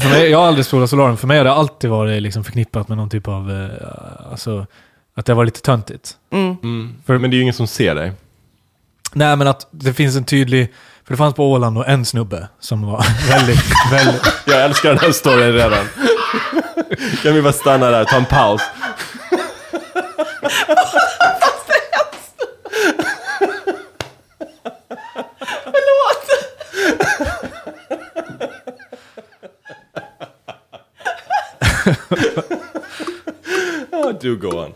För, för mig, jag har aldrig spolat solarium. För mig har det alltid varit liksom förknippat med någon typ av... Eh, alltså, att det var lite töntigt. Mm. Mm. För, men det är ju ingen som ser dig. Nej, men att det finns en tydlig... För det fanns på Åland då en snubbe som var väldigt, väldigt... Jag älskar den här storyn redan. kan vi bara stanna där, ta en paus? Oh, do go on.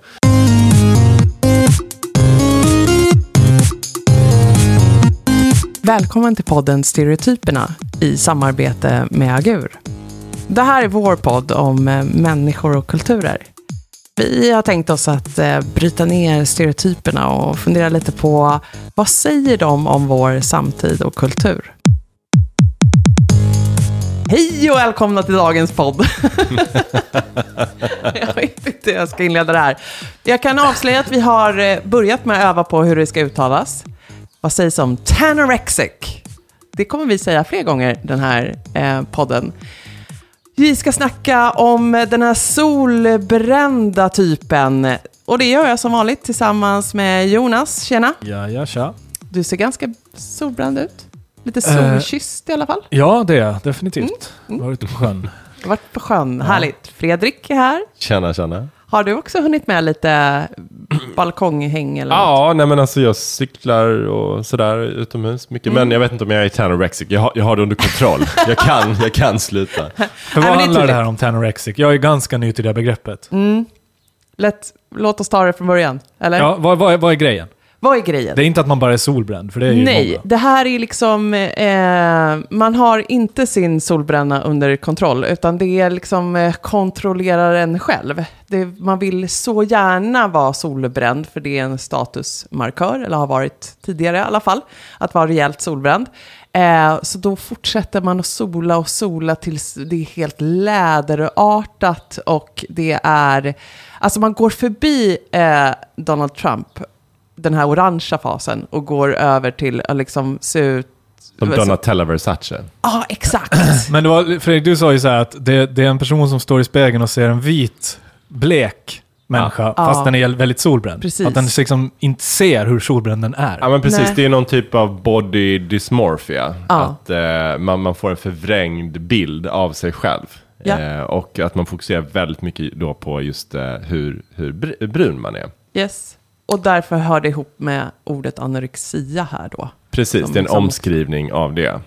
Välkommen till podden Stereotyperna i samarbete med Agur. Det här är vår podd om eh, människor och kulturer. Vi har tänkt oss att eh, bryta ner stereotyperna och fundera lite på vad säger de om vår samtid och kultur? Hej och välkomna till dagens podd. jag vet inte hur jag ska inleda det här. Jag kan avslöja att vi har eh, börjat med att öva på hur det ska uttalas. Vad sägs om tanorexic? Det kommer vi säga fler gånger den här eh, podden. Vi ska snacka om den här solbrända typen. Och det gör jag som vanligt tillsammans med Jonas. Tjena! Ja, ja, tja. Du ser ganska solbränd ut. Lite Eh. solkysst i alla fall. Ja, det är jag definitivt. Mm. Varit ute på sjön. Varit på sjön. Härligt. Fredrik är här. Tjena, tjena. Har du också hunnit med lite balkonghäng eller något? Ja, nej men alltså jag cyklar och sådär utomhus mycket. Mm. Men jag vet inte om jag är tanorexic. Jag har, jag har det under kontroll. jag, kan, jag kan sluta. För vad det handlar det tydligt. här om tanorexic? Jag är ganska ny till det begreppet. Mm. Lätt, låt oss ta det från början. Eller? Ja, vad, vad, vad är grejen? Vad är grejen? Det är inte att man bara är solbränd, för det är ju Nej, många. det här är liksom, eh, man har inte sin solbränna under kontroll, utan det är liksom eh, kontrollerar en själv. Det, man vill så gärna vara solbränd, för det är en statusmarkör, eller har varit tidigare i alla fall, att vara rejält solbränd. Eh, så då fortsätter man att sola och sola tills det är helt läderartat och det är, alltså man går förbi eh, Donald Trump den här orangea fasen och går över till att liksom se ut... Som Donatella Versace. Ja, exakt. Men det var, Fredrik, du sa ju så här att det, det är en person som står i spegeln och ser en vit, blek människa, Ja. fast Ja. den är väldigt solbränd. Precis. Att den liksom inte ser hur solbränd den är. Ja men precis, Nej. det är någon typ av body dysmorphia. Ja. Att eh, man, man får en förvrängd bild av sig själv. Ja. Eh, och att man fokuserar väldigt mycket då på just eh, hur, hur br- brun man är. Yes. Och därför hör det ihop med ordet anorexia här då. Precis, det är en liksom- omskrivning av det.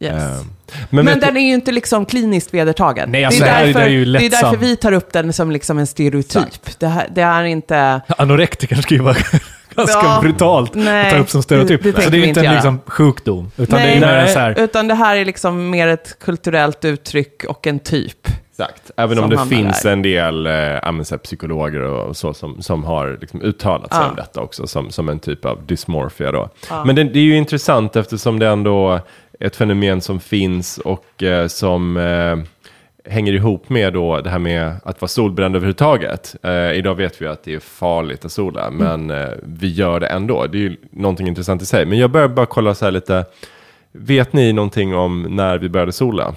Yes. Eh, Men, vet den du- är ju inte liksom kliniskt vedertagen. Nej, alltså det, det är är- därför, det är ju det är därför vi tar upp den som liksom en stereotyp. Det, här, det är inte... Anorektikern ska ju vara ganska Ja, brutalt nej, att ta upp som stereotyp. det- det så det är inte en liksom, sjukdom, utan det är Nej. ju mer Nej. så här... Utan det här är liksom mer ett kulturellt uttryck och en typ. Exakt, även om det finns där. en del eh, ja, psykologer och så som, som har liksom, uttalat sig Ja. om detta också som, som en typ av dysmorphia då. Men det, det är ju intressant eftersom det ändå är ett fenomen som finns och eh, som eh, hänger ihop med då det här med att vara solbränd överhuvudtaget. Eh, idag vet vi att det är farligt att sola, men eh, vi gör det ändå. Det är ju någonting intressant i sig. Men jag börjar bara kolla så här lite, vet ni någonting om när vi började sola?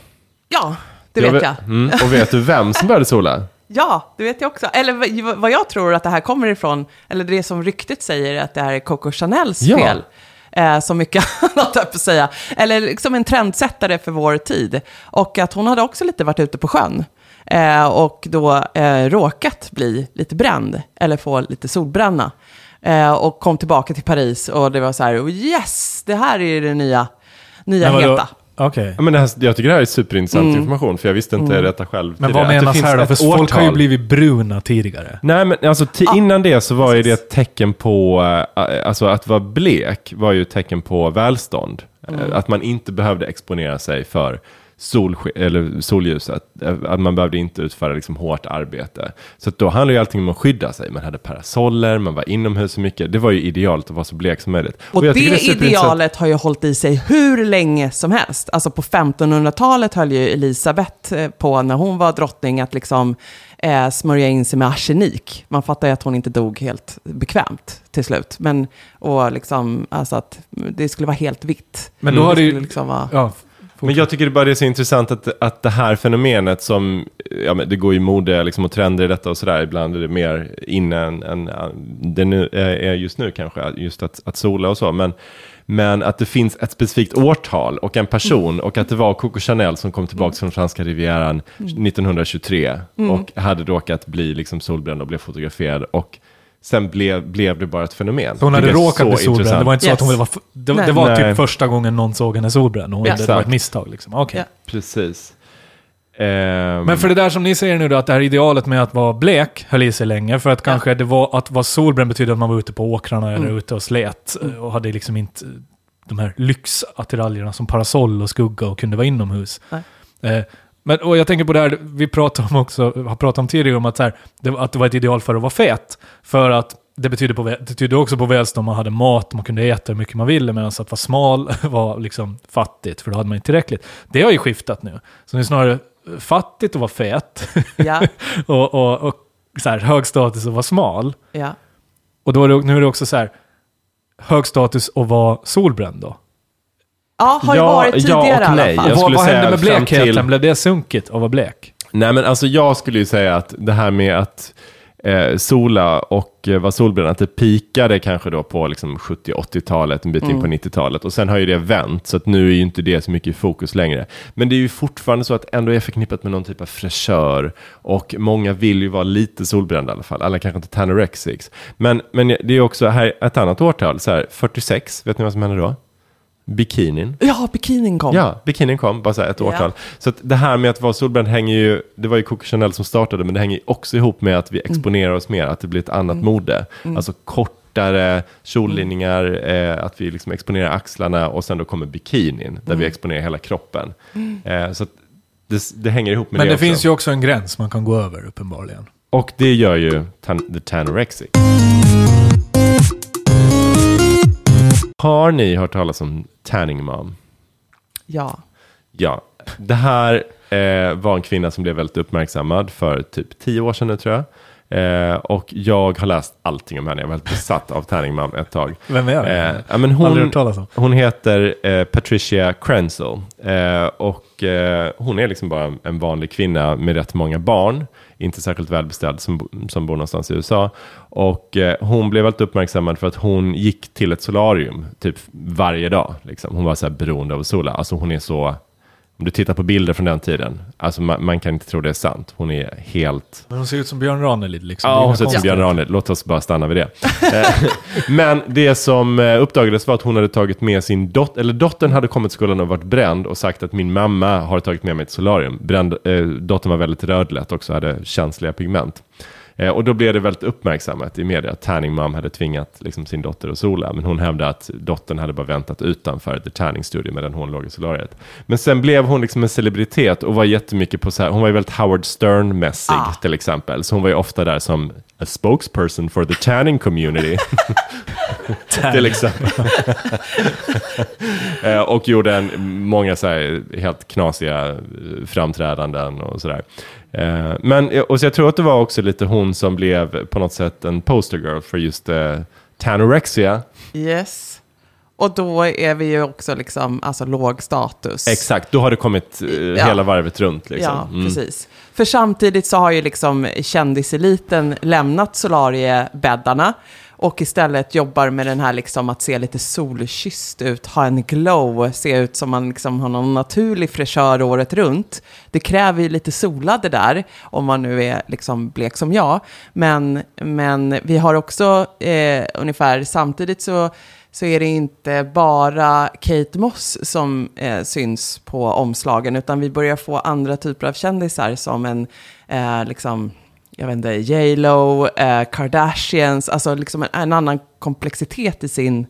Ja, det vet jag. Mm, och vet du vem som började sola? Ja, det vet jag också. Eller vad- jag tror att det här kommer ifrån, eller det som ryktet säger att det här är Coco Chanels Ja. fel. Eh, så mycket annat, jag på att säga. Eller liksom en trendsättare för vår tid. Och att hon hade också lite varit ute på sjön. Eh, och då eh, råkat bli lite bränd, eller få lite solbränna. Eh, och kom tillbaka till Paris och det var så här, oh yes, det här är det nya, nya heta. Okej. Ja, men det här, jag tycker det här är superintressant Mm. information, för jag visste inte detta själv. Men tidigare. vad Att det menas finns här då? ett För folk har ju årtal. blivit bruna tidigare. Nej, men alltså ti- innan det så var ju det ett tecken på, eh, alltså att vara blek var ju ett tecken på välstånd. Eh, Mm. Att man inte behövde exponera sig för solsk- eller solljuset. Eh, Att man behövde inte utföra liksom hårt arbete. Så att då handlade ju allting om att skydda sig. Man hade parasoller, man var inomhus så mycket. Det var ju idealet att vara så blek som möjligt. Och, jag tycker det superintressant- idealet har ju hållit i sig hur länge som helst. Alltså på 1500-talet höll ju Elisabeth eh, på, när hon var drottning, att liksom eh, smörja in sig med arsenik. Man fattar ju att hon inte dog helt bekvämt till slut. Men, och liksom, alltså att det skulle vara helt vitt. Men då har det skulle ju... liksom vara... Ja, Men jag tycker det bara är så intressant att, att det här fenomenet som, ja men det går ju mode liksom, och trender i detta och sådär, ibland är det mer inne än, än det nu är just nu kanske, just att, att sola och så, men men att det finns ett specifikt årtal och en person och att det var Coco Chanel som kom tillbaka från franska rivieran 1923 och hade råkat bli liksom solbränd och blev fotograferad och sen blev, blev det bara ett fenomen. Så hon hade råkat bli så solbränd. intressant. Det var inte så Yes. att hon var... Det, det var Nej. typ första gången någon såg henne solbränd. Och hon, det var ett misstag liksom. Okej. Ja. Precis. Ehm, Men för det där som ni säger nu då, att det här idealet med att vara blek höll i sig länge. För att kanske det var, att vara solbränd betydde att man var ute på åkrarna eller ute och slet. eh, Och hade liksom inte eh, de här lyxattiraljerna som parasoll och skugga och kunde vara inomhus. Nej. Men, och jag tänker på det här, vi pratade om också, har pratat om tidigare om att, så här, det, att det var ett ideal för att vara fet. För att det betyder, på, det betyder också på välstånd, man hade mat, man kunde äta hur mycket man ville, medan att vara smal var liksom fattigt, för då hade man inte tillräckligt. Det har ju skiftat nu. Så det är snarare fattigt att vara fet Ja, och, och, och så här, hög status att vara smal. ja. Och då är det, nu är det också så här, hög status att vara solbränd då. Ja, har Ja, ju varit ja tidigare och i nej. alla fall. Jag vad vad hände med blekheten? till- Blev det sunkigt att vara blek? Nej men alltså jag skulle ju säga att det här med att eh, sola och eh, vara solbränd, att det pikade kanske då på liksom 70-80-talet, en bit in på 90-talet. Och sen har ju det vänt, så att nu är ju inte det så mycket i fokus längre. Men det är ju fortfarande så att ändå är förknippat med någon typ av fräschör. Och många vill ju vara lite solbrända i alla fall, alla kanske inte tanorexics. Men, men det är också här ett annat årtal, så här 46, vet ni vad som hände då? Bikinin. Ja, bikinin kom. Ja, bikinin kom, bara så här ett årtal. Så att det här med att vara solbränd hänger ju, det var ju Coco Chanel som startade, men det hänger ju också ihop med att vi exponerar oss mer, att det blir ett annat mode. Alltså kortare kjollinningar, eh, att vi liksom exponerar axlarna och sen då kommer bikinin, där vi exponerar hela kroppen. Eh, så att det, det hänger ihop med Men det det också. finns ju också en gräns man kan gå över uppenbarligen. Och det gör ju tan- the tanorexic. Har ni hört talas om tanning mom? Ja. Ja, det här eh, var en kvinna som blev väldigt uppmärksammad för typ tio år sedan nu tror jag. Eh, och jag har läst allting om henne. Jag var helt besatt av Tanning Mom ett tag. Vem är det? Eh, ja, men hon, hon heter eh, Patricia Krenzel. Eh, och eh, hon är liksom bara en vanlig kvinna med rätt många barn. Inte särskilt välbeställd som, som bor någonstans i USA. Och hon blev väldigt uppmärksammad för att hon gick till ett solarium typ varje dag. Liksom. Hon var så här beroende av att sola. Alltså hon är så... Om du tittar på bilder från den tiden, alltså man, man kan inte tro det är sant. Hon är helt... Men hon ser ut som Björn Ranelid liksom. Ja, hon ser ut som. Björn Ranelid. Låt oss bara stanna vid det. Eh, Men det som eh, uppdagades var att hon hade tagit med sin dotter, eller dottern hade kommit till skolan och varit bränd och sagt att min mamma har tagit med mig till solarium. Bränd, eh, dottern var väldigt rödlätt också, hade känsliga pigment. Eh, och då blev det väldigt uppmärksammat i media att Tanning Mom hade tvingat liksom, sin dotter att sola. Men hon hävdade att dottern hade bara väntat utanför The Tanning Studio medan hon låg i solariet. Men sen blev hon liksom en celebritet och var jättemycket på så här, hon var ju väldigt Howard Stern-mässig Ah. till exempel. Så hon var ju ofta där som a spokesperson for the tanning community. till exempel. Eh, och gjorde en, många så här, helt knasiga eh, framträdanden och sådär. Eh, men eh, och jag tror att det var också lite hon som blev på något sätt en poster girl för just eh, tanorexia. Yes. Och då är vi ju också liksom, alltså låg status. Exakt, då har det kommit eh, Ja. hela varvet runt. Liksom. Ja, Mm. precis. För samtidigt så har ju liksom kändiseliten lämnat solariebäddarna och istället jobbar med den här liksom att se lite solkysst ut, ha en glow, se ut som man liksom har någon naturlig fräschör året runt. Det kräver ju lite solade där, om man nu är liksom blek som jag. Men, men vi har också eh, ungefär samtidigt så så är det inte bara Kate Moss som eh, syns på omslagen, utan vi börjar få andra typer av kändisar som en, eh, liksom, jag vet inte, J Lo, eh, Kardashians, alltså liksom en, en annan komplexitet i sin,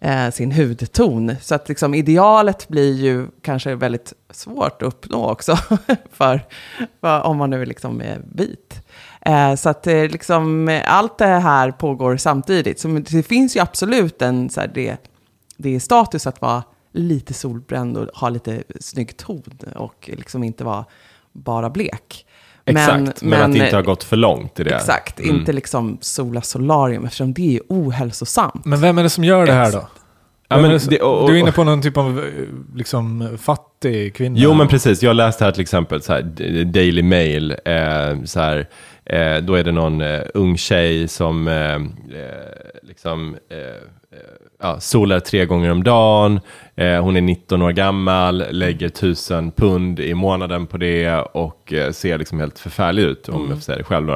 eh, sin hudton. Så att liksom idealet blir ju kanske väldigt svårt att uppnå också, för, för om man nu liksom är vit. Eh, så att eh, liksom, allt det här pågår samtidigt. Så det finns ju absolut en, så här, det, det är status att vara lite solbränd och ha lite snygg ton och liksom inte vara bara blek. Exakt, men, att det inte har gått för långt i det. Exakt, Mm. inte liksom sola solarium eftersom det är ohälsosamt. Men vem är det som gör det här då? Ja, men Men det- och- och- du är inne på någon typ av liksom, fattig kvinna. Jo, men precis. Jag läste här till exempel så här, Daily Mail. Eh, så här, eh, då är det någon eh, ung tjej som eh, eh, liksom, eh, ja, solar tre gånger om dagen. Eh, hon är 19 år gammal, lägger 1000 pund i månaden på det och eh, ser liksom helt förfärlig ut, om jag får säga det själv. Då.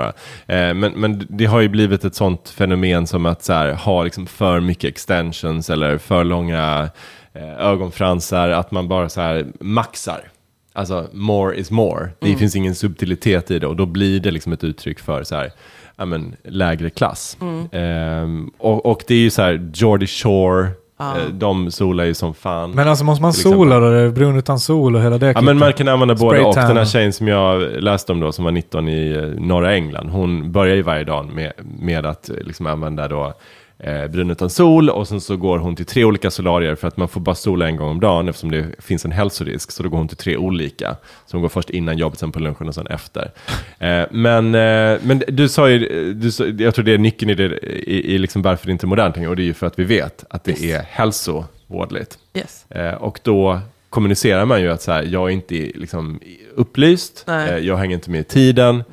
Eh, men, men det har ju blivit ett sånt fenomen som att så här, ha liksom för mycket extensions eller för långa eh, ögonfransar, att man bara så här maxar. Alltså, more is more. Det finns ingen subtilitet i det och då blir det liksom ett uttryck för så här, ja, men, lägre klass. Ehm, och, och det är ju så här, Geordie Shore, eh, de solar ju som fan. Men alltså måste man sola då? Det är brun utan sol och hela det Ja, men man kan använda både och. Den här tjejen som jag läste om då, som var 19 i eh, norra England, hon börjar ju varje dag med, med att eh, liksom använda då eh, brun utan sol och sen så går hon till tre olika solarier för att man får bara sola en gång om dagen eftersom det finns en hälsorisk. Så då går hon till tre olika. Så hon går först innan jobbet, sen på lunchen och sen efter. Eh, men, eh, men du sa ju, du sa, jag tror det är nyckeln i, det, i, i liksom varför det inte är modernt och det är ju för att vi vet att det är hälsovådligt. Yes. Eh, och då kommunicerar man ju att så här, jag är inte liksom, upplyst, eh, jag hänger inte med i tiden,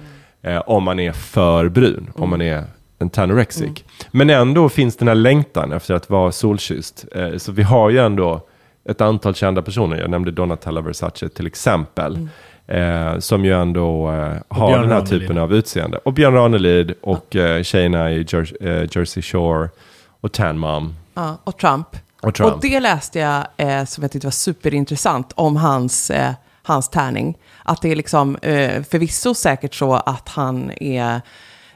eh, om man är för brun, om man är en tanorexic. Men ändå finns den här längtan efter att vara solkysst. Eh, så vi har ju ändå ett antal kända personer, jag nämnde Donatella Versace till exempel, eh, som ju ändå eh, har Björn den här Ranelid. typen av utseende. Och Björn Ranelid och eh, tjejerna i Jer- Jersey Shore och Tan Mom Ja, och Trump. och Trump. Och det läste jag som jag tyckte var superintressant om hans, hans tärning. Att det är liksom förvisso säkert så att han är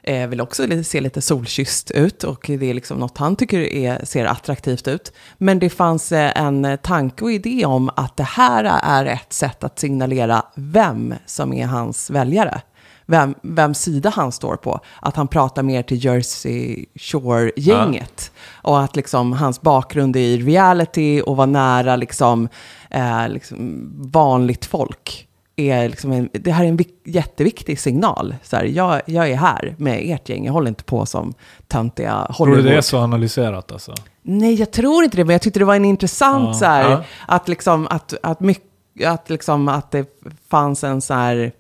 eh, vill också se lite solkysst ut och det är liksom något han tycker är, ser attraktivt ut. Men det fanns eh, en tanke och idé om att det här är ett sätt att signalera vem som är hans väljare. Vem, vem sida han står på. Att han pratar mer till Jersey Shore-gänget. Och att liksom hans bakgrund i reality och vara nära liksom, eh, liksom vanligt folk. Är liksom en, det här är en vik- jätteviktig signal. Så här, jag, jag är här med ert gäng, jag håller inte på som töntiga Tror du Hollywood. det är så analyserat alltså? Nej, jag tror inte det, men jag tyckte det var en intressant Ja. så här, Ja. att liksom, att, att, mycket, att liksom, att det fanns en så här,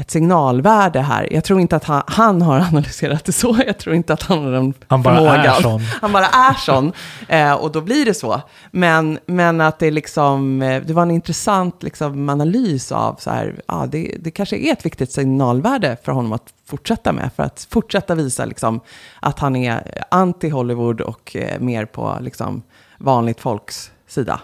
ett signalvärde här. Jag tror inte att han, han har analyserat det så, jag tror inte att han har den Han bara förmågan. är sån. Han bara är sån, eh, och då blir det så. Men, men att det liksom, eh, det var en intressant liksom, analys av så här, ja, det, det kanske är ett viktigt signalvärde för honom att fortsätta med, för att fortsätta visa liksom, att han är anti-Hollywood och eh, mer på liksom, vanligt folks sida.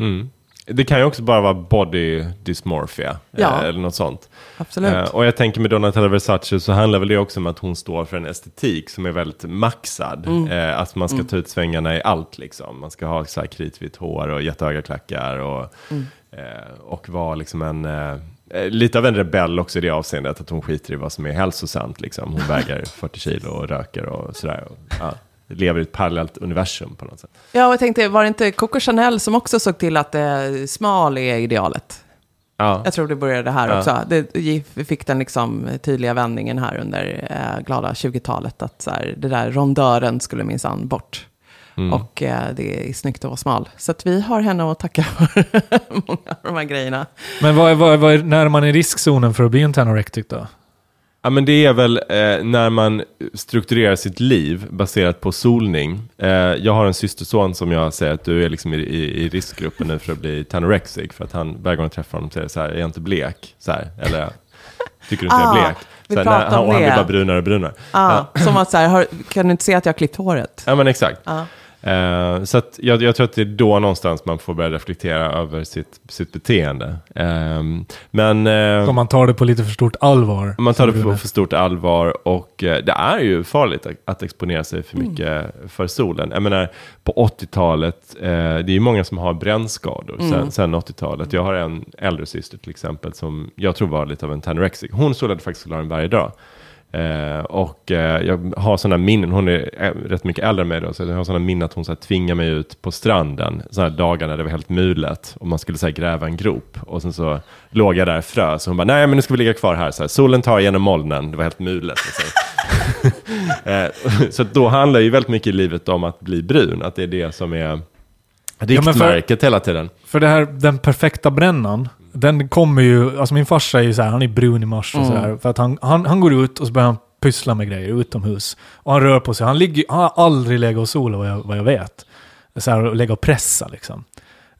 Mm. Det kan ju också bara vara body dysmorphia Ja. eh, eller något sånt. Absolut. Eh, och jag tänker med Donatella Versace så handlar väl det också om att hon står för en estetik som är väldigt maxad. Mm. Eh, att man ska ta ut svängarna i allt liksom. Man ska ha så här kritvitt hår och jättehöga klackar och, Mm. och vara liksom en... Lite av en rebell också i det avseendet att hon skiter i vad som är hälsosamt. Liksom. Hon väger 40 kilo och röker och sådär. Och, ja, lever i ett parallellt universum på något sätt. Ja, och jag tänkte, var det inte Coco Chanel som också såg till att eh, smal är idealet? Ja. Jag tror det började här Ja. också. Det vi fick den liksom tydliga vändningen här under eh, glada 20-talet. Att så här, det där rondören skulle minsann bort. Mm. Och eh, det är snyggt att vara smal. Så att vi har henne att tacka för många av de här grejerna. Men vad är, vad, är, vad är, när är man i riskzonen för att bli en tanorectic då? Ja, men det är väl eh, när man strukturerar sitt liv baserat på solning. Eh, jag har en systerson som jag säger att du är liksom i, i, i riskgruppen nu för att bli tanorexic. För att han varje gång jag träffar honom säger så här, är jag inte blek? Så här, eller tycker du inte jag Ah, är blek? vi Så här, pratade han, och han blir bara brunare och brunare. Ah, Som att så här, har, kan du inte se att jag har klippt håret? Ja men exakt. Ja. Eh, så att jag, jag tror att det är då någonstans man får börja reflektera över sitt, sitt beteende. Ehm, men... Om man tar det på lite för stort allvar. Man tar det på för stort allvar och eh, det är ju farligt att, att exponera sig för Mm. mycket för solen. Jag menar, på 80-talet, eh, det är ju många som har brännskador Mm. sen, sen 80-talet. Jag har en äldre syster till exempel som jag tror var lite av en tanorexic. Hon solade faktiskt solarium varje dag. Eh, och eh, jag har sådana minnen, hon är eh, rätt mycket äldre än mig då, så jag har sådana minnen att hon så här, tvingade mig ut på stranden, sådana här dagar när det var helt mulet och man skulle så här, gräva en grop. Och sen så låg jag där frös och hon bara, nej men nu ska vi ligga kvar här, så här solen tar genom molnen, det var helt mulet. Så. Eh, så då handlar ju väldigt mycket i livet om att bli brun, att det är det som är Riktmärket hela tiden. För det här, den perfekta brännan, den kommer ju, alltså min farsa är ju så här, han är brun i mars och Mm. så här, för att han, han, han går ut och så börjar han pyssla med grejer utomhus. Och han rör på sig, han, ligger, han har aldrig legat och solat vad jag, vad jag vet. Så här, och lägga och pressa liksom.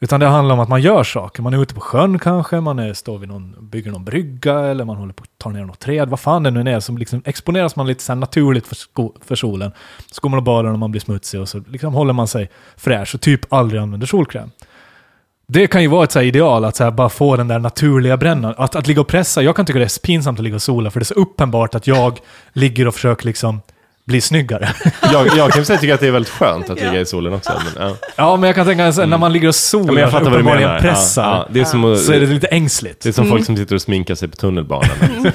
Utan det handlar om att man gör saker. Man är ute på sjön kanske, man är, står vid någon, bygger någon brygga eller man håller på att ta ner något träd. Vad fan det nu är, som liksom exponeras man lite så naturligt för, sko, för solen. Så går man och badar och man blir smutsig och så liksom håller man sig fräsch och typ aldrig använder solkräm. Det kan ju vara ett så här ideal, att så här bara få den där naturliga brännan. Att, att ligga och pressa, jag kan tycka det är pinsamt att ligga och sola, för det är så uppenbart att jag ligger och försöker liksom bli snyggare. Jag, jag kan säga tycka att det är väldigt skönt att ligga i solen också. Men, ja. ja, men jag kan tänka här, när man ligger och solar, Ja, jag fattar vad du uppenbarligen menar. pressar, Ja, ja, det är som att, så är det lite ängsligt. det är som folk som sitter och sminkar sig på tunnelbanan. Mm.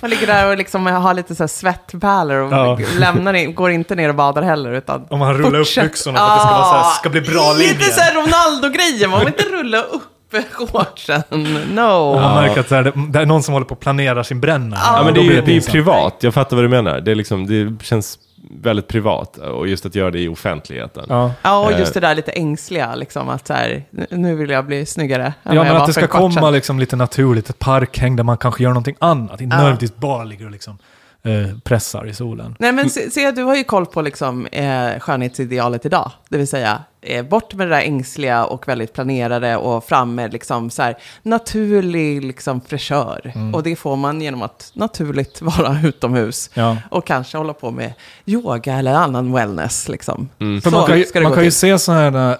Man ligger där och liksom har lite så svettpärlor och Ja. lämnar in, går inte ner och badar heller. Utan Om man rullar upp fortsätt- byxorna för att det ska, vara så här, ska bli bra linjer. Lite så här Ronaldo-grejer, man vill inte rulla upp shortsen. No. Man märker att så här, det, det är någon som håller på att planera sin bränna. Ja, men det är, ju, det är privat, jag fattar vad du menar. Det, är liksom, det känns väldigt privat och just att göra det i offentligheten. Ja. Ja, och Eh. just det där lite ängsliga, liksom att så här, nu vill jag bli snyggare. Ja, jag men att det ska komma liksom lite naturligt, ett parkhäng där man kanske gör någonting annat. Inte Ja. nödvändigtvis bara ligger och liksom, eh, pressar i solen. Nej, men se, se, du har ju koll på liksom, eh, skönhetsidealet idag. Det vill säga, eh, bort med det där ängsliga och väldigt planerade och fram med liksom, så här, naturlig liksom, fräschör. Mm. Och det får man genom att naturligt vara utomhus. Ja. Och kanske hålla på med yoga eller annan wellness. Liksom. Så man kan ju, man kan ju se sådana här eh,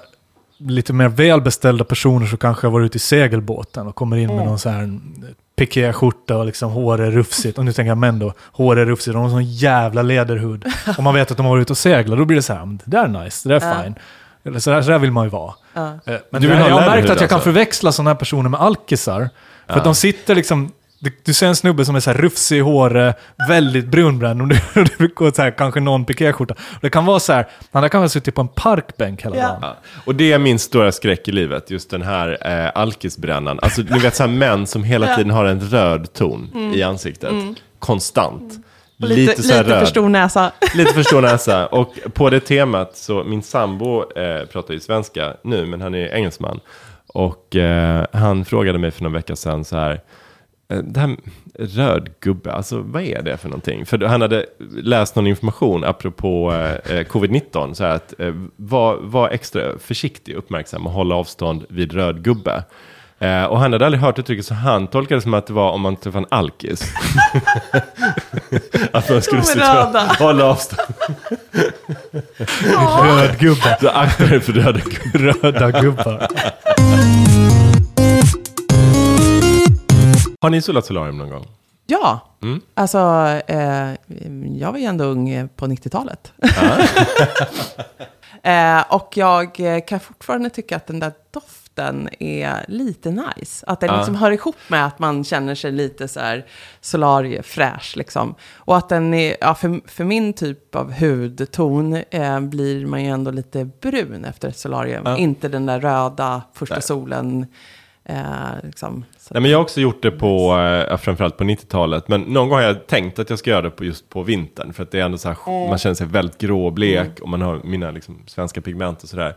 lite mer välbeställda personer som kanske har varit ute i segelbåten och kommer in med Mm. någon så här pikéskjorta och liksom hår är rufsigt. Och nu tänker jag män då, hår är rufsigt och de har sån jävla lederhud. och man vet att de har varit ute och seglat, då blir det så här, "Men det där är nice, det där är fine. Eller så, där, så där vill man ju vara. Eh, Men Du vill ha jag har märkt att jag kan alltså? förväxla sådana här personer med alkisar. För att de sitter liksom... Du, du ser en snubbe som är så här rufsig i håret, väldigt brunbränd, och du, du går så här, kanske någon pikéskjorta. Och Det kan vara så här, han har kanske suttit på en parkbänk hela dagen. Ja. Och det är min stora skräck i livet, just den här eh, alkisbrännan. Alltså ni vet så här män som hela tiden har en röd ton i ansiktet. Konstant. Och Lite, så här lite för stor näsa. Lite för stor näsa. Och på det temat så, min sambo eh, pratar ju svenska nu, men han är engelsman. Och eh, han frågade mig för några veckor sedan så här, det här röd gubbe, alltså vad är det för någonting? För han hade läst någon information apropå eh, eh, covid-19, så här att eh, var, var extra försiktig, uppmärksam och hålla avstånd vid röd gubbe. Eh, och han hade aldrig hört uttrycket så han tolkade det som att det var om man träffade en alkis. att man skulle att röda. hålla avstånd. Röd gubbe. Så akta dig för röda. Röda gubbar. Har ni solat solarium någon gång? Ja, Mm. alltså eh, jag var ju ändå ung eh, på 90-talet. eh, och jag eh, kan fortfarande tycka att den där doften är lite nice. Att den Ja. liksom hör ihop med att man känner sig lite så här solariefräsch liksom. Och att den är, ja, för, för min typ av hudton eh, blir man ju ändå lite brun efter ett solarium. Ja. Inte den där röda första Nej. solen. Eh, liksom. Så- Nej, men jag har också gjort det på, eh, framförallt på 90-talet. Men någon gång har jag tänkt att jag ska göra det på just på vintern. För att det är ändå så här, man känner sig väldigt grå och blek och man har mina liksom, svenska pigment och sådär.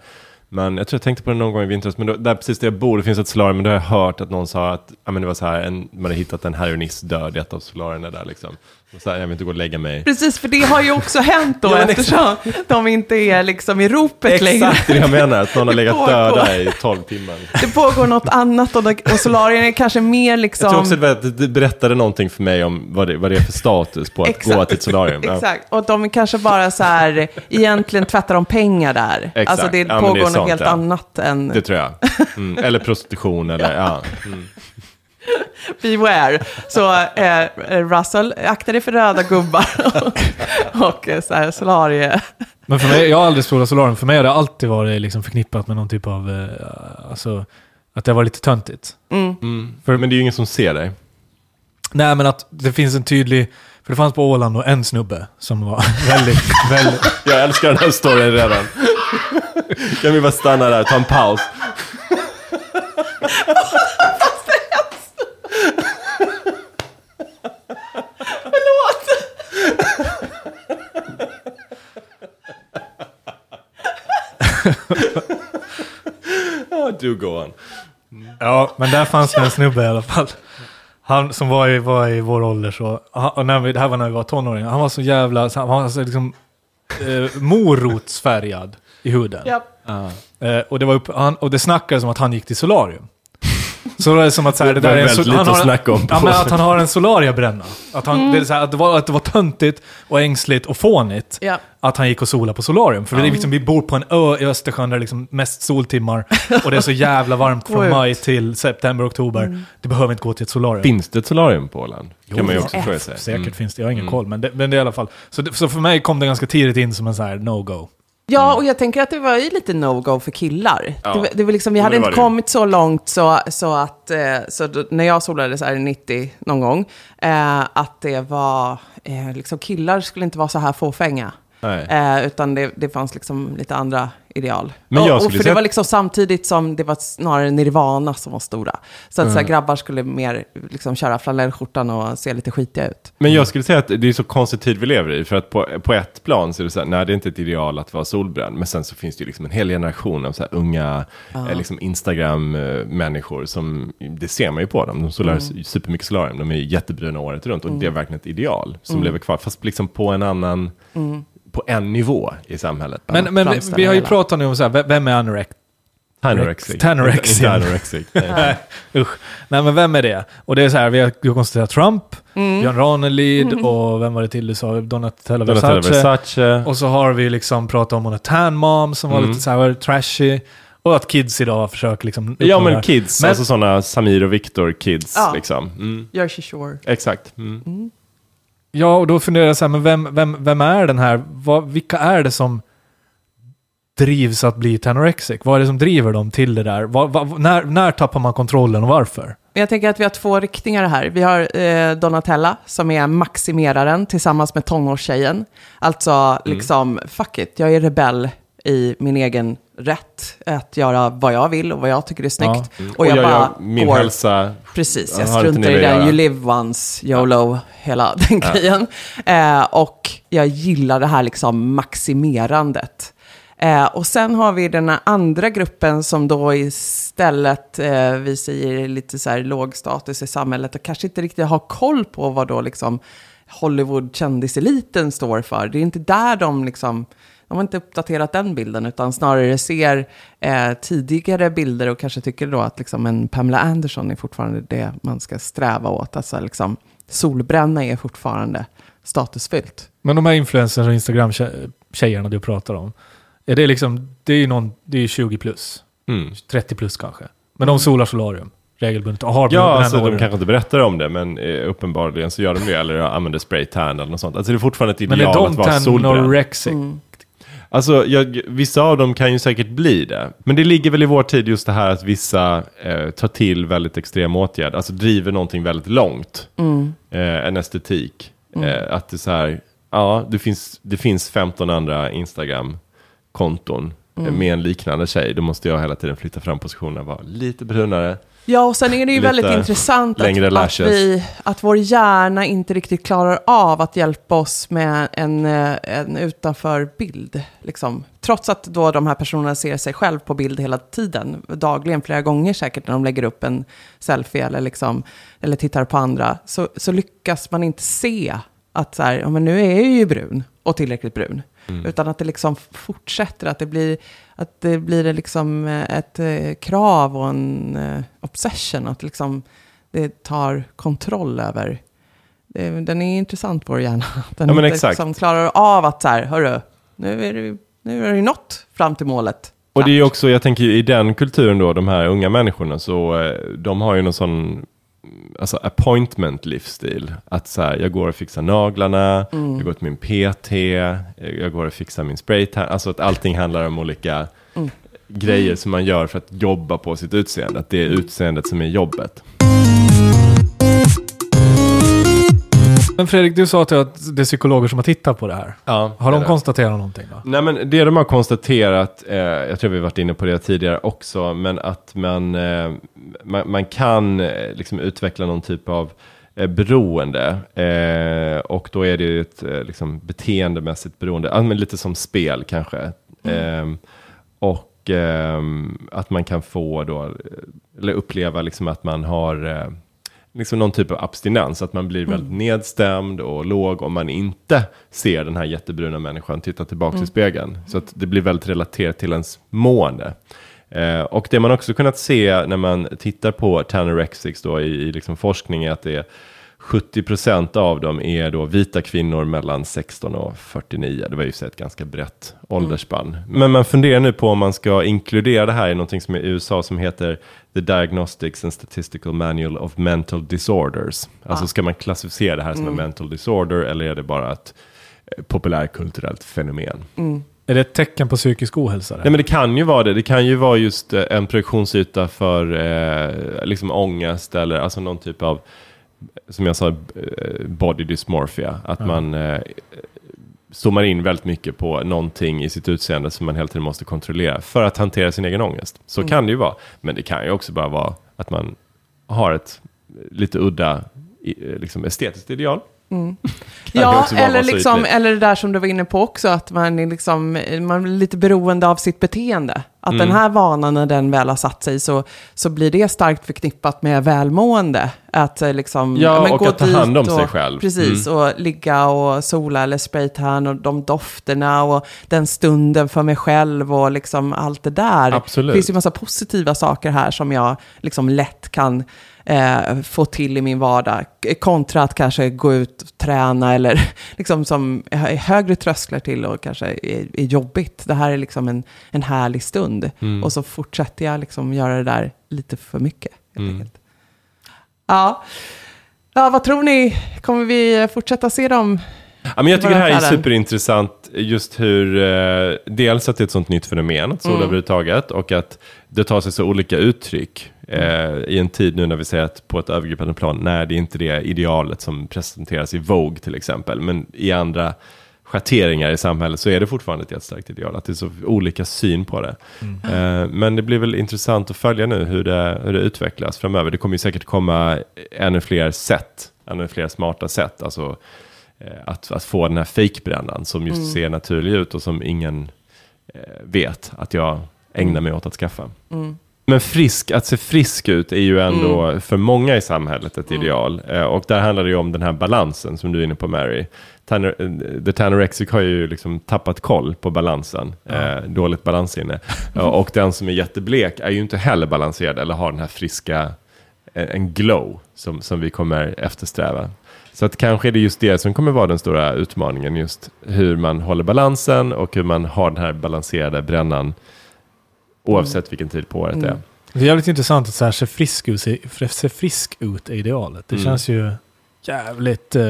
Men jag tror jag tänkte på det någon gång i vintras, men då, där precis där jag bor, det finns ett solarium, men då har jag hört att någon sa att ja, men det var så här, en, man hade hittat en heroinist död i ett av solarierna där liksom. Så här, jag vill inte gå och lägga mig. Precis, för det har ju också hänt då Ja, eftersom de inte är liksom i ropet längre. Exakt det jag menar, att någon har legat pågår. döda i 12 timmar. Det pågår något annat och, och solarien är kanske mer Jag liksom... tror också att det- berättade någonting för mig om vad det, vad det är för status på att Exakt. gå till ett solarium. Ja. Exakt, och de kanske bara så här, egentligen tvättar de pengar där. Exakt. Alltså det Ja, pågår det något sånt, helt annat än Det tror jag. Mm. Eller prostitution eller ja. Mm. beware. Så eh, Russell, akta dig för röda gubbar och, och eh, så här, solarie. Men för mig, jag har aldrig solat solarium. För mig har det alltid varit liksom förknippat med någon typ av, eh, alltså, att det var lite töntigt. Mm. Mm. För, men det är ju ingen som ser dig. Nej, men att det finns en tydlig... För det fanns på Åland och en snubbe som var väldigt, väldigt... Jag älskar den här storyn redan. Kan vi bara stanna där, ta en paus? Du go on. Ja, men där fanns det en snubbe i alla fall. Han som var i, var i vår ålder så, han- och när vi, det här var när vi var tonåringar, han var så jävla, så han var så liksom eh, morotsfärgad i huden. Ja. Eh, och, det var upp, han, och det snackades om att han gick till solarium. Så det är som att så här, det Det där är en lite han har, att om. Ja, men att han har en solariabränna. Att, han, det är så här, att, det var, att det var töntigt och ängsligt och fånigt Ja. att han gick och sola på solarium. För det är liksom, vi bor på en ö i Östersjön där det är liksom mest soltimmar och det är så jävla varmt från maj till september, oktober. Du behöver inte gå till ett solarium. Finns det ett solarium på Åland? Kan man ju också fråga sig. Säkert Mm. finns det, jag har ingen koll. Men det, men det är i alla fall. Så, det, så för mig kom det ganska tidigt in som en så här no-go. Ja, och jag tänker att det var ju lite no-go för killar. Ja. Det, det var liksom, vi hade det inte det kommit så långt så, så att, eh, så då, när jag solade så här 90 någon gång, eh, att det var, eh, liksom killar skulle inte vara så här fåfänga. Eh, utan det, det fanns liksom lite andra ideal. Men jag och, och för säga det var liksom samtidigt som det var snarare Nirvana som var stora. Så att så här, grabbar skulle mer liksom köra flanellskjortan och se lite skitiga ut. Men jag skulle säga att det är så konstig tid vi lever i. För att på, på ett plan så är det så här, nej det är inte ett ideal att vara solbränd. Men sen så finns det ju liksom en hel generation av så här unga eh, liksom Instagram-människor som, det ser man ju på dem. De solar supermycket solarium, de är jättebruna året runt. Och det är verkligen ett ideal som lever kvar. Fast liksom på en annan, på en nivå i samhället. Men, men vi, har ju hela. pratat nu om så här, vem- är anorekt? Tanorexic. Tanorexic. Inte anorexic. nej. Usch. Nej, men vem är det? Och det är så här, vi har vi har konstaterat Trump, Björn Ranelid och vem var det till du sa? Donatella Donatella Versace. Versace. Och så har vi liksom pratat om hon är tan mom som var Mm. lite så här trashy. Och att kids idag försöker liksom... Ja men kids, Men- alltså sådana Samir och Viktor kids Ja. liksom. Mm. Jersey Shore. Exakt. Mm. Ja, och då funderar jag så här, men vem, vem, vem är den här? Vad, vilka är det som drivs att bli tanorexic? Vad är det som driver dem till det där? Vad, vad, när, när tappar man kontrollen och varför? Jag tänker att vi har två riktningar här. Vi har eh, Donatella som är maximeraren tillsammans med tonårstjejen. Alltså liksom, fuck it, jag är rebell i min egen rätt att göra vad jag vill och vad jag tycker är snyggt. Mm. Och, jag, bara gör min går, hälsa, precis, jag jag struntar i det. göra. You live once, YOLO, hela den grejen. Eh, och jag gillar det här liksom maximerandet. Eh, och sen har vi den här andra gruppen som då istället, eh, vi säger lite så här låg status i samhället och kanske inte riktigt har koll på vad då liksom Hollywood-kändiseliten står för. Det är inte där de liksom, de har inte uppdaterat den bilden utan snarare ser eh, tidigare bilder och kanske tycker då att liksom en Pamela Anderson är fortfarande det man ska sträva åt. Alltså liksom solbränna är fortfarande statusfyllt. Men de här influencers och Instagram-tjejerna du pratar om, är det liksom, det är ju någon, det är ju 20 plus, mm. 30 plus kanske. Men de solar solarium regelbundet och har Ja, alltså de kanske inte berättar om det, men eh, uppenbarligen så gör de det, eller använder spraytan eller något sånt. Alltså det är fortfarande ett Men är ideal de att vara solbränd. tanorexic? Alltså, jag, vissa av dem kan ju säkert bli det. Men det ligger väl i vår tid just det här att vissa eh, tar till väldigt extrema åtgärder. Alltså driver någonting väldigt långt. Eh, en estetik. Eh, att det är så här, ja, det finns, det finns 15 andra Instagram-konton eh, med en liknande tjej. Då måste jag hela tiden flytta fram positionerna, vara lite brunare. Ja, och sen är det ju Lite väldigt intressant att, att, vi, att vår hjärna inte riktigt klarar av att hjälpa oss med en, eh, en utanför bild. Liksom. Trots att då de här personerna ser sig själv på bild hela tiden, dagligen, flera gånger säkert när de lägger upp en selfie eller, liksom, eller tittar på andra, så, så lyckas man inte se att så här, ja, men nu är jag ju brun och tillräckligt brun. Utan att det liksom fortsätter, att det blir, att det blir liksom eh, ett eh, krav och en eh, obsession. Att liksom det tar kontroll över. Den är intressant, vår hjärna. Den Ja, men exakt. Liksom klarar av att så här, hörru, nu är det, nu är det nått fram till målet. Och det är också, jag tänker i den kulturen då, de här unga människorna, så de har ju någon sån alltså appointment livsstil. Att så här, jag går och fixar naglarna, jag går till min PT, jag går och fixar min spraytan. Alltså att allting handlar om olika grejer som man gör för att jobba på sitt utseende. Att det är utseendet som är jobbet. Men Fredrik, du sa till att det är psykologer som har tittat på det här. Ja, Har de det. konstaterat någonting då? Nej men det de har konstaterat, eh, jag tror vi varit inne på det tidigare också, men att man, eh, man, man kan eh, liksom utveckla någon typ av eh, beroende. Eh, och då är det ju ett eh, liksom, beteendemässigt beroende, men lite som spel kanske. Eh, och och ehm, att man kan få då, eller uppleva liksom att man har liksom någon typ av abstinens, att man blir väldigt nedstämd och låg om man inte ser den här jättebruna människan titta tillbaka i spegeln. Så att det blir väldigt relaterat till ens mående. Eh, och det man också kunnat se när man tittar på Tanorexics då i, i liksom forskning är att det är 70% av dem är då vita kvinnor mellan 16 och 49. Det var ju så ett ganska brett åldersspann. Men man funderar nu på om man ska inkludera det här i någonting som är i USA som heter The Diagnostics and Statistical Manual of Mental Disorders. Alltså ska man klassificera det här som en mental disorder eller är det bara ett eh, populärkulturellt fenomen? Är det ett tecken på psykisk ohälsa? Nej men det kan ju vara det. Det kan ju vara just eh, en projektionsyta för eh, liksom ångest eller alltså någon typ av, som jag sa, eh, body dysmorphia. Att man eh, zoomar in väldigt mycket på någonting i sitt utseende som man hela tiden måste kontrollera för att hantera sin egen ångest. Så kan det ju vara. Men det kan ju också bara vara att man har ett lite udda eh, liksom estetiskt ideal. Det Ja, eller, liksom, eller det där som du var inne på också, att man är, liksom, man är lite beroende av sitt beteende. Att Mm. den här vanan, när den väl har satt sig, så, så blir det starkt förknippat med välmående. Att eh, liksom, Ja, men och gå att ta hand om dit sig och, själv. Mm. Precis, och ligga och sola eller spraytan och de dofterna och den stunden för mig själv och liksom allt det där. Absolut. Det finns ju massa positiva saker här som jag liksom lätt kan eh, få till i min vardag. Kontra att kanske gå ut och träna eller liksom som är högre trösklar till och kanske är, är jobbigt. Det här är liksom en, en härlig stund. Mm. Och så fortsätter jag liksom göra det där lite för mycket. Helt Mm. Ja. ja, vad tror ni? Kommer vi fortsätta se dem? Ja, men jag tycker det här är superintressant, just hur, eh, dels att det är ett sånt nytt fenomen, sol Mm. överhuvudtaget, och att det tar sig så olika uttryck eh, i en tid nu när vi säger att på ett övergripande plan, nej det är inte det idealet som presenteras i Vogue till exempel, men i andra schatteringar i samhället så är det fortfarande ett jättestarkt ideal, att det är så olika syn på det. Eh, men det blir väl intressant att följa nu hur det, hur det utvecklas framöver. Det kommer ju säkert komma ännu fler sätt, ännu fler smarta sätt, alltså eh, att, att få den här fejkbrännan som just ser naturlig ut och som ingen eh, vet att jag ägnar mig åt att skaffa. Men frisk, att se frisk ut är ju ändå för många i samhället ett ideal. Eh, och där handlar det ju om den här balansen som du är inne på Mary. Tanner, eh, The Tanorexic har ju liksom tappat koll på balansen. Eh, dåligt balansinne. Ja, och den som är jätteblek är ju inte heller balanserad eller har den här friska, en, en glow som, som vi kommer eftersträva. Så att kanske är det just det som kommer vara den stora utmaningen, just hur man håller balansen och hur man har den här balanserade brännan oavsett vilken tid på året det är. Det är jävligt intressant att så här, se, frisk ut, se, se frisk ut är idealet. Det Mm. känns ju jävligt eh,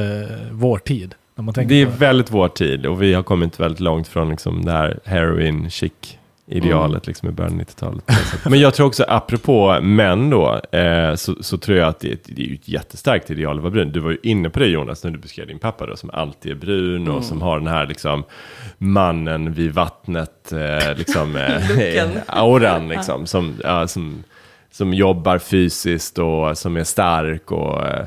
vår tid. När man tänker Det är på det. väldigt vår tid och vi har kommit väldigt långt från liksom det här heroin chic idealet liksom i början av 90-talet. Men jag tror också, apropå män då, eh, så, så tror jag att det, är ett- det är ett jättestarkt ideal att vara brun. Du var ju inne på det Jonas, när du beskrev din pappa då, som alltid är brun och som har den här liksom mannen vid vattnet, eh, liksom, eh, auran liksom, som, som, som jobbar fysiskt och som är stark och eh,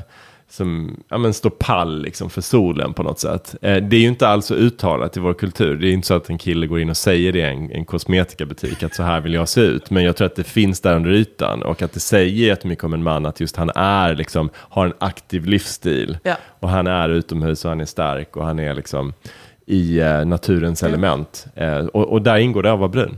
som ja, men står pall liksom, för solen på något sätt. Eh, det är ju inte alls så uttalat i vår kultur. Det är inte så att en kille går in och säger det i en, en kosmetikabutik, att så här vill jag se ut. Men jag tror att det finns där under ytan och att det säger jättemycket om en man att just han är, liksom, har en aktiv livsstil. Ja. Och han är utomhus och han är stark och han är liksom i eh, naturens element. Eh, och, och där ingår det att vara brun.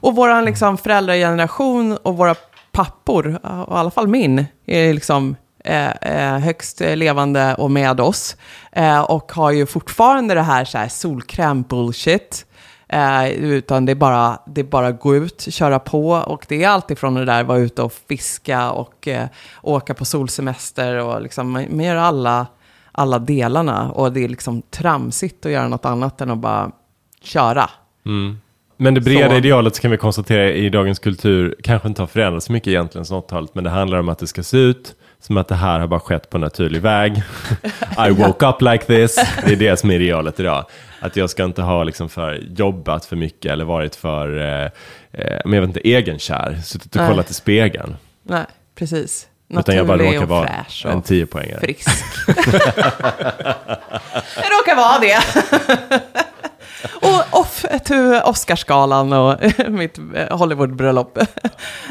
Och vår liksom, föräldrageneration och våra pappor, och i alla fall min, är liksom eh, eh, högst levande och med oss. Eh, och har ju fortfarande det här, så här solkräm-bullshit. Eh, utan det är, bara, det är bara gå ut, köra på. Och det är alltid från det där vara ute och fiska och eh, åka på solsemester. Och liksom, man, gör alla, alla delarna. Och det är liksom tramsigt att göra något annat än att bara köra. Men det breda Så. idealet kan vi konstatera i dagens kultur kanske inte har förändrats mycket egentligen sedan 80-talet, men det handlar om att det ska se ut som att det här har bara skett på naturlig väg. I woke up like this. Det är det som är idealet idag. Att jag ska inte ha liksom för jobbat för mycket eller varit för, eh, eh, men jag vet inte, egenkär, suttit och Nej. kollat i spegeln. Nej, precis. Utan jag bara råkar vara fräsch en och 10-poängare. frisk. jag råkar vara det. och off to Oscarsgalan och mitt eh, Hollywoodbröllop.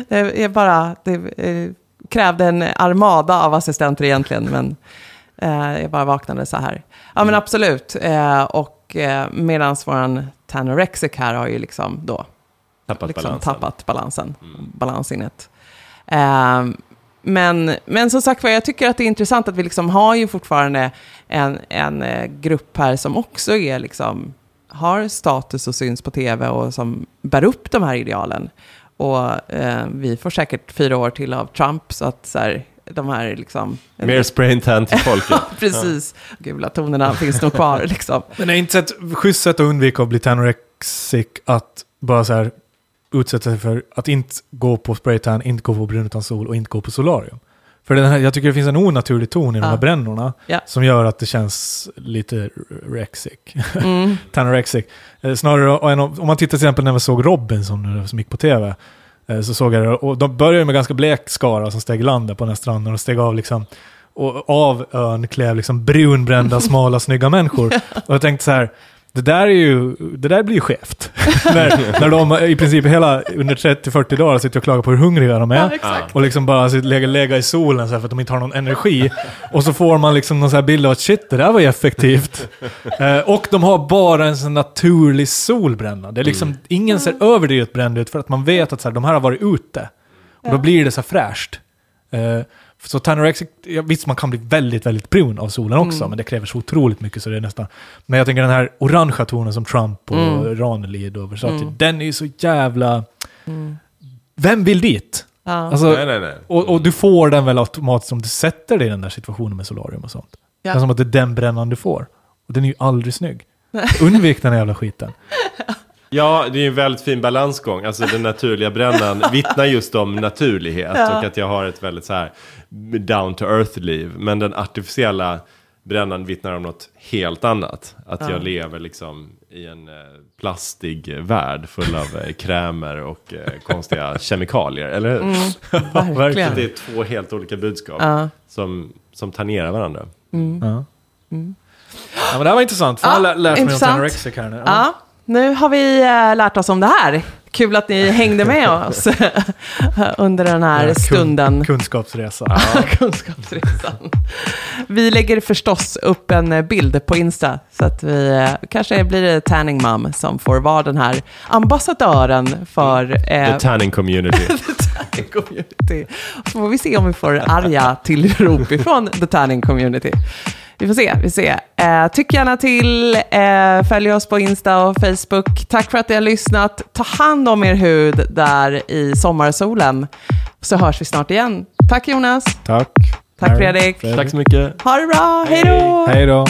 Det är bara, det eh, krävde en armada av assistenter egentligen, men eh, jag bara vaknade så här. Ja men absolut, eh, och eh, medan våran Tanorexic här har ju liksom då Tappat liksom balansen. tappat balansen, balansinnet. Eh, men, men som sagt jag tycker att det är intressant att vi liksom har ju fortfarande en, en eh, grupp här som också är liksom, har status och syns på tv och som bär upp de här idealen. Och eh, vi får säkert fyra år till av Trump, så att så här, de här liksom... Mer spray and till folket. Ja, precis. Gula tonerna finns nog kvar liksom. Men det är inte ett schysst sätt att undvika att bli tanorexic att bara så här utsätta sig för att inte gå på spraytan, inte gå på brun utan sol och inte gå på solarium. För den här, jag tycker det finns en onaturlig ton i de här brännorna Ja. som gör att det känns lite rexic. Mm. Tanorexic. Eh, Snarare än om man tittar till exempel när vi såg Robinson som gick på tv. eh, Så såg jag det, och de började med ganska blek skara som steg i landet på den här stranden och steg av liksom och av ön klev liksom brunbrända, smala, snygga människor. Och jag tänkte så här, det där, är ju, det där blir ju skevt. när, när de i princip hela under 30-40 dagar sitter och klagar på hur hungriga de är. Ja. Och liksom bara sitter, lägga, lägga i solen så här för att de inte har någon energi. Och så får man liksom någon så här bild av att shit, det där var ju effektivt. Eh, och de har bara en sån naturlig solbränna. Det är liksom, ingen ser överdrivet bränd ut för att man vet att så här, de här har varit ute. Och då blir det så här fräscht. Eh, så Tanorexic, ja, visst man kan bli väldigt, väldigt brun av solen också, Mm. men det kräver så otroligt mycket så det är nästan... Men jag tänker den här orangea tonen som Trump och Mm. Ranelid och Versace, Mm. den är ju så jävla... Mm. Vem vill dit? Ja. Alltså, nej, nej, nej. och, och du får den väl automatiskt om du sätter dig i den där situationen med solarium och sånt. Det Ja. är som att det är den brännan du får. Och den är ju aldrig snygg. Undvik den här jävla skiten. Ja, det är en väldigt fin balansgång. Alltså den naturliga brännan vittnar just om naturlighet Ja. och att jag har ett väldigt så här down to earth liv. Men den artificiella brännan vittnar om något helt annat. Att Ja. jag lever liksom i en eh, plastig värld full av eh, krämer och eh, konstiga kemikalier. Eller hur? Mm, Så verkligen. det är två helt olika budskap Ja. som, som tangerar varandra. Mm. Ja. Mm. ja, men det här var intressant. Fan, Ja, jag har lä- lärt mig om intressant. Tanorexic här nu. Ja, nu har vi lärt oss om det här. Kul att ni hängde med oss under den här Ja, kun- stunden. Kunskapsresa. Kunskapsresan. Vi lägger förstås upp en bild på Insta, så att vi eh, kanske blir det Tanning Mom som får vara den här ambassadören för eh, The tanning community. Tanning Community. Så får vi se om vi får arga tillrop ifrån The Tanning Community. Vi får se, vi får se. Eh, tyck gärna till, eh, följ oss på Insta och Facebook. Tack för att ni har lyssnat. Ta hand om er hud där i sommarsolen. Så hörs vi snart igen. Tack Jonas. Tack. Tack Fredrik. Tack så mycket. Ha det bra, hej då! Hej då.